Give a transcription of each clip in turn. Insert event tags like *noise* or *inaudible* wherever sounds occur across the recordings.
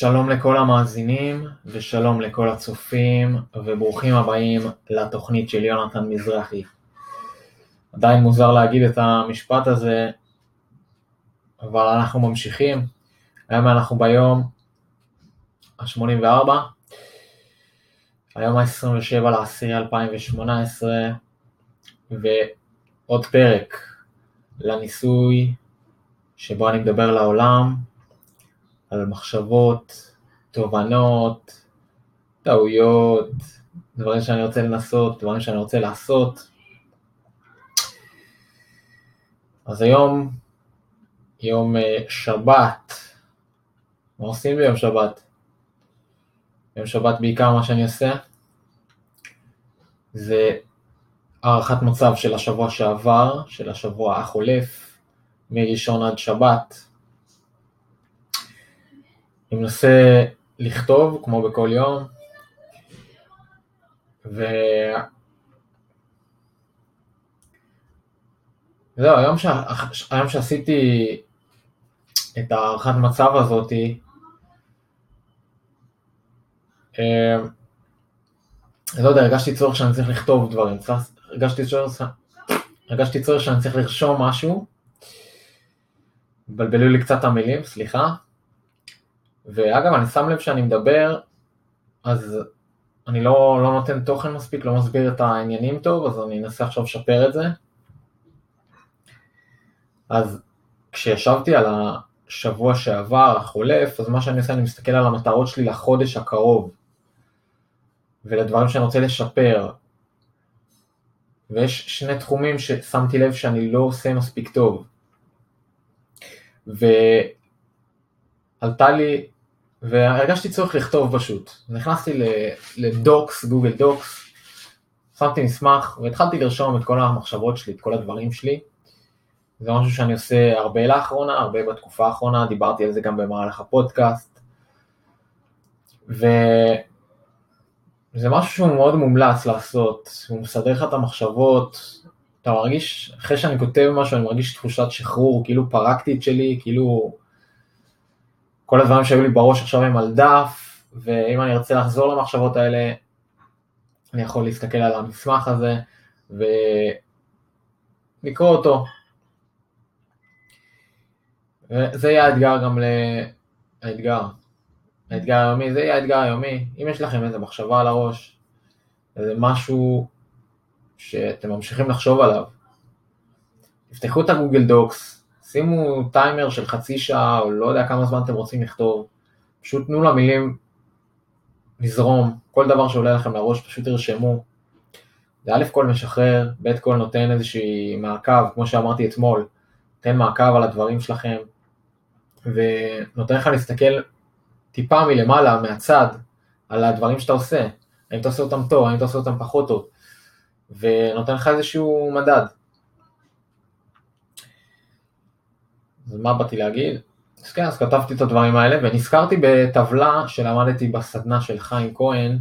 שלום לכל המאזינים ושלום לכל הצופים וברוכים הבאים לתוכנית של יונתן מזרחי. עדיין מוזר להגיד את המשפט הזה, אבל אנחנו ממשיכים. היום אנחנו ביום ה-84, היום ה-27 ל-10 2018, ועוד פרק לניסוי שבו אני מדבר לעולם על מחשבות, תובנות, טעויות, דברים שאני רוצה לנסות, דברים שאני רוצה לעשות. אז היום, יום אה, שבת, מה עושים ביום שבת? ביום שבת בעיקר מה שאני עושה זה הערכת מצב של השבוע שעבר, של השבוע החולף, מראשון עד שבת, אני מנסה לכתוב כמו בכל יום, ו... היום, ש... היום שעשיתי את הערכת מצב הזאתי, אה, לא יודע, הרגשתי צורך שאני צריך לכתוב דברים, הרגשתי צורך, הרגשתי צורך שאני צריך לרשום משהו, בלבלו לי קצת המילים, סליחה, ואגב, אני שם לב שאני מדבר, אז אני לא, לא נותן תוכן מספיק, לא מסביר את העניינים טוב, אז אני אנסה עכשיו לשפר את זה. אז כשישבתי על השבוע שעבר, החולף, אז מה שאני עושה, אני מסתכל על המטרות שלי לחודש הקרוב, ולדברים שאני רוצה לשפר. ויש שני תחומים ששמתי לב שאני לא עושה מספיק טוב. ועלתה לי והרגשתי צורך לכתוב פשוט. נכנסתי לדוקס, גוגל דוקס, שמתי מסמך והתחלתי לרשום את כל המחשבות שלי, את כל הדברים שלי. זה משהו שאני עושה הרבה לאחרונה, הרבה בתקופה האחרונה, דיברתי על זה גם במהלך הפודקאסט. וזה משהו שהוא מאוד מומלץ לעשות, הוא מסדר לך את המחשבות, אתה מרגיש, אחרי שאני כותב משהו אני מרגיש תחושת שחרור, כאילו פרקתי את שלי, כאילו כל הדברים שהיו לי בראש עכשיו הם על דף, ואם אני ארצה לחזור למחשבות האלה, אני יכול להסתכל על המסמך הזה ולקרוא אותו. וזה יהיה האתגר גם לאתגר. האתגר היומי, זה יהיה האתגר היומי. אם יש לכם איזה מחשבה על הראש, איזה משהו שאתם ממשיכים לחשוב עליו, תפתחו את הגוגל דוקס, שימו טיימר של חצי שעה, או לא יודע כמה זמן אתם רוצים לכתוב, פשוט תנו למילים לזרום, כל דבר שעולה לכם לראש פשוט תרשמו. זה א' כל משחרר, ב' כל נותן איזושהי מעקב, כמו שאמרתי אתמול, נותן מעקב על הדברים שלכם, ונותן לך להסתכל טיפה מלמעלה, מהצד, על הדברים שאתה עושה, האם אתה עושה אותם טוב, האם אתה עושה אותם פחות טוב, ונותן לך איזשהו מדד. אז מה באתי להגיד? אז כן, אז כתבתי את הדברים האלה, ונזכרתי בטבלה שלמדתי בסדנה של חיים כהן,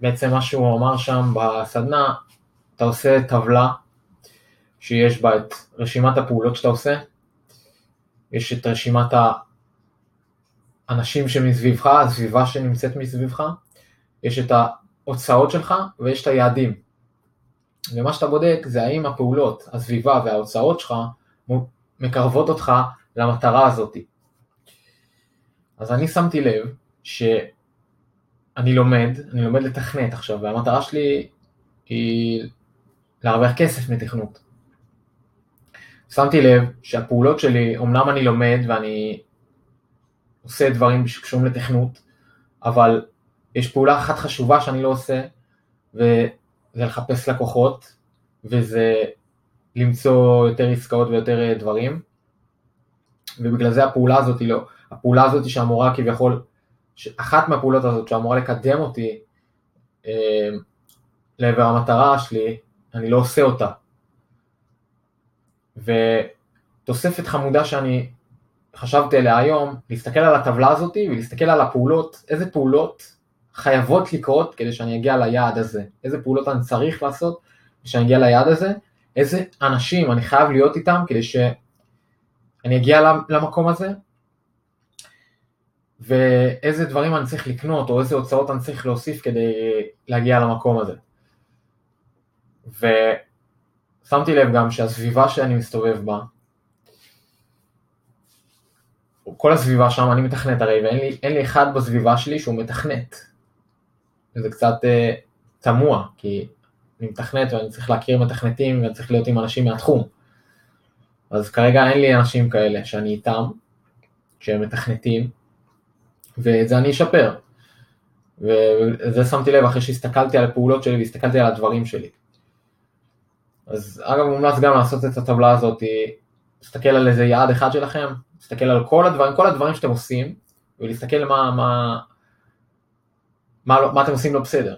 ובעצם מה שהוא אמר שם בסדנה, אתה עושה טבלה שיש בה את רשימת הפעולות שאתה עושה, יש את רשימת האנשים שמסביבך, הסביבה שנמצאת מסביבך, יש את ההוצאות שלך ויש את היעדים. ומה שאתה בודק זה האם הפעולות, הסביבה וההוצאות שלך מקרבות אותך למטרה הזאת. אז אני שמתי לב שאני לומד, אני לומד לתכנת עכשיו, והמטרה שלי היא להרוויח כסף מתכנות. שמתי לב שהפעולות שלי, אמנם אני לומד ואני עושה דברים שקשורים לתכנות, אבל יש פעולה אחת חשובה שאני לא עושה, זה לחפש לקוחות, וזה למצוא יותר עסקאות ויותר אה, דברים, ובגלל זה הפעולה הזאת היא לא, הפעולה הזאת שאמורה כביכול, אחת מהפעולות הזאת שאמורה לקדם אותי אה, לעבר המטרה שלי, אני לא עושה אותה. ותוספת חמודה שאני חשבתי עליה היום, להסתכל על הטבלה הזאת ולהסתכל על הפעולות, איזה פעולות חייבות לקרות כדי שאני אגיע ליעד הזה, איזה פעולות אני צריך לעשות כדי שאני אגיע ליעד הזה, איזה אנשים אני חייב להיות איתם כדי שאני אני אגיע למקום הזה, ואיזה דברים אני צריך לקנות, או איזה הוצאות אני צריך להוסיף כדי להגיע למקום הזה. ושמתי לב גם שהסביבה שאני מסתובב בה, כל הסביבה שם, אני מתכנת הרי, ואין לי, לי אחד בסביבה שלי שהוא מתכנת. וזה קצת uh, תמוה, כי אני מתכנת ואני צריך להכיר מתכנתים ואני צריך להיות עם אנשים מהתחום. אז כרגע אין לי אנשים כאלה שאני איתם, שהם מתכנתים, ואת זה אני אשפר. וזה שמתי לב אחרי שהסתכלתי על הפעולות שלי והסתכלתי על הדברים שלי. אז אגב מומלץ גם לעשות את הטבלה הזאת, להסתכל על איזה יעד אחד שלכם, להסתכל על כל הדברים, כל הדברים שאתם עושים, ולהסתכל מה, מה, מה, לא, מה אתם עושים לא בסדר.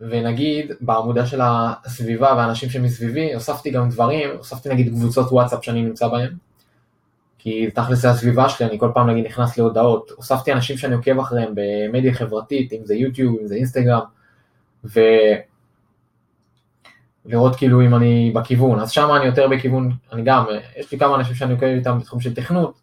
ונגיד בעמודה של הסביבה והאנשים שמסביבי, הוספתי גם דברים, הוספתי נגיד קבוצות וואטסאפ שאני נמצא בהם, כי תכלס זה הסביבה שלי, אני כל פעם נגיד נכנס להודעות, הוספתי אנשים שאני עוקב אחריהם במדיה חברתית, אם זה יוטיוב, אם זה אינסטגרם, ולראות כאילו אם אני בכיוון, אז שם אני יותר בכיוון, אני גם, יש לי כמה אנשים שאני עוקב איתם בתחום של תכנות,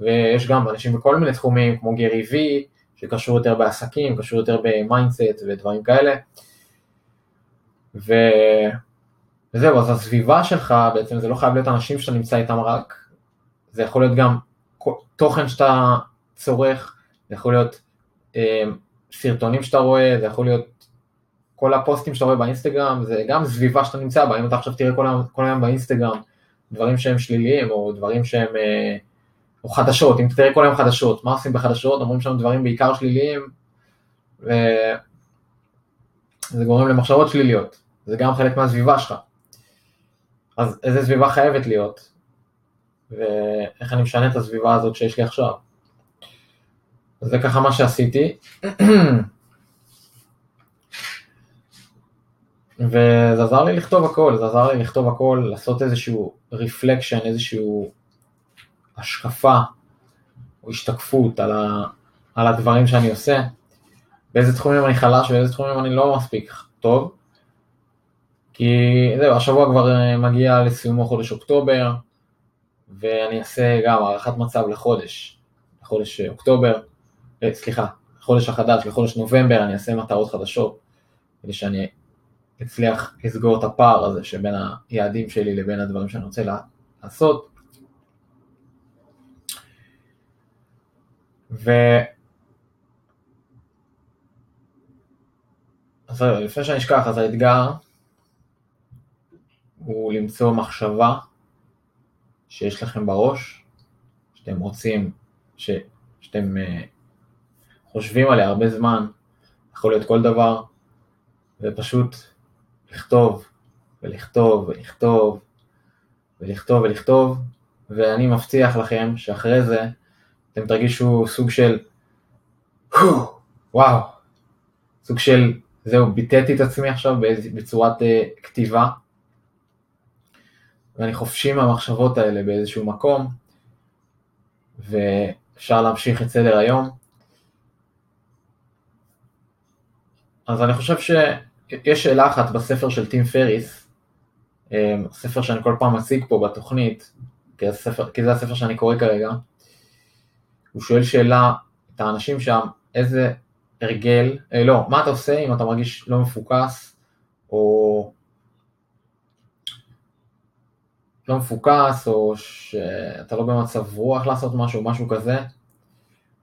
ויש גם אנשים בכל מיני תחומים, כמו גרי וי, שקשור יותר בעסקים, קשור יותר ב mindset ודברים כאלה. ו... וזהו, אז הסביבה שלך בעצם זה לא חייב להיות אנשים שאתה נמצא איתם רק, זה יכול להיות גם תוכן שאתה צורך, זה יכול להיות אה, סרטונים שאתה רואה, זה יכול להיות כל הפוסטים שאתה רואה באינסטגרם, זה גם סביבה שאתה נמצא בה, אם אתה עכשיו תראה כל כל היום באינסטגרם דברים שהם שליליים או דברים שהם, אה, או חדשות, אם תראה כל היום חדשות, מה עושים בחדשות, אומרים שם דברים בעיקר שליליים, וזה גורם למחשבות שליליות, זה גם חלק מהסביבה שלך. אז איזה סביבה חייבת להיות, ואיך אני משנה את הסביבה הזאת שיש לי עכשיו. זה ככה מה שעשיתי. *clears throat* וזה עזר לי לכתוב הכל, זה עזר לי לכתוב הכל, לעשות איזשהו רפלקשן, איזשהו השקפה או השתקפות על, ה, על הדברים שאני עושה, באיזה תחומים אני חלש ואיזה תחומים אני לא מספיק טוב, כי זהו, השבוע כבר אה, מגיע לסיומו חודש אוקטובר, ואני אעשה גם הערכת מצב לחודש, לחודש אוקטובר, אה, סליחה, לחודש החדש, לחודש נובמבר, אני אעשה מטרות חדשות, כדי שאני אצליח לסגור את הפער הזה שבין היעדים שלי לבין הדברים שאני רוצה לעשות. ו... אז לפני שאני אשכח, אז האתגר הוא למצוא מחשבה שיש לכם בראש, שאתם רוצים, ש... שאתם uh, חושבים עליה הרבה זמן, יכול להיות כל דבר, ופשוט לכתוב ולכתוב ולכתוב ולכתוב ולכתוב, ואני מבטיח לכם שאחרי זה אתם תרגישו סוג של וואו, סוג של זהו, ביטאתי את עצמי עכשיו בצורת uh, כתיבה, ואני חופשי מהמחשבות האלה באיזשהו מקום, ואפשר להמשיך את סדר היום. אז אני חושב שיש שאלה אחת בספר של טים פריס, אה, ספר שאני כל פעם מציג פה בתוכנית, כי הספר, כי זה הספר שאני קורא כרגע, הוא שואל שאלה את האנשים שם, איזה הרגל, אה, לא, מה אתה עושה אם אתה מרגיש לא מפוקס, או לא מפוקס, או שאתה לא במצב רוח לעשות משהו, משהו כזה,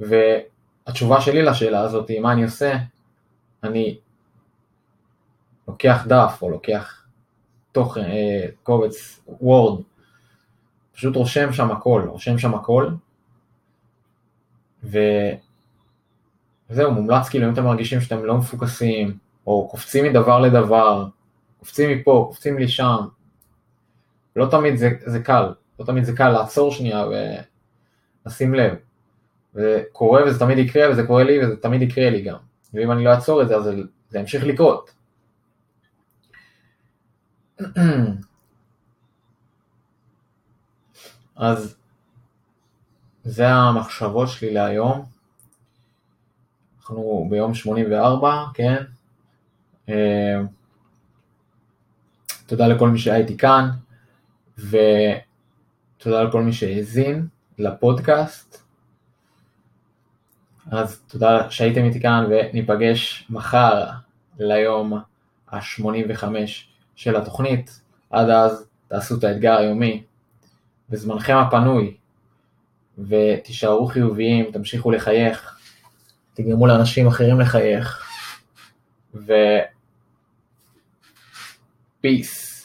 והתשובה שלי לשאלה הזאת היא מה אני עושה, אני לוקח דף או לוקח תוכן, אה, קובץ וורד, פשוט רושם שם הכל, רושם שם הכל, וזהו, מומלץ כאילו אם אתם מרגישים שאתם לא מפוקסים, או קופצים מדבר לדבר, קופצים מפה, קופצים לי שם, לא תמיד זה, זה קל, לא תמיד זה קל לעצור שנייה ולשים לב. זה קורה וזה תמיד יקרה וזה קורה לי וזה תמיד יקרה לי גם. ואם אני לא אעצור את זה אז זה, זה ימשיך לקרות. *clears throat* אז זה המחשבות שלי להיום. אנחנו ביום 84, כן? אה, תודה לכל מי שהיה איתי כאן, תודה לכל מי שהאזין לפודקאסט. אז תודה שהייתם איתי כאן וניפגש מחר ליום ה-85 של התוכנית. עד אז תעשו את האתגר היומי בזמנכם הפנוי ותישארו חיוביים, תמשיכו לחייך, תגרמו לאנשים אחרים לחייך ו... peace.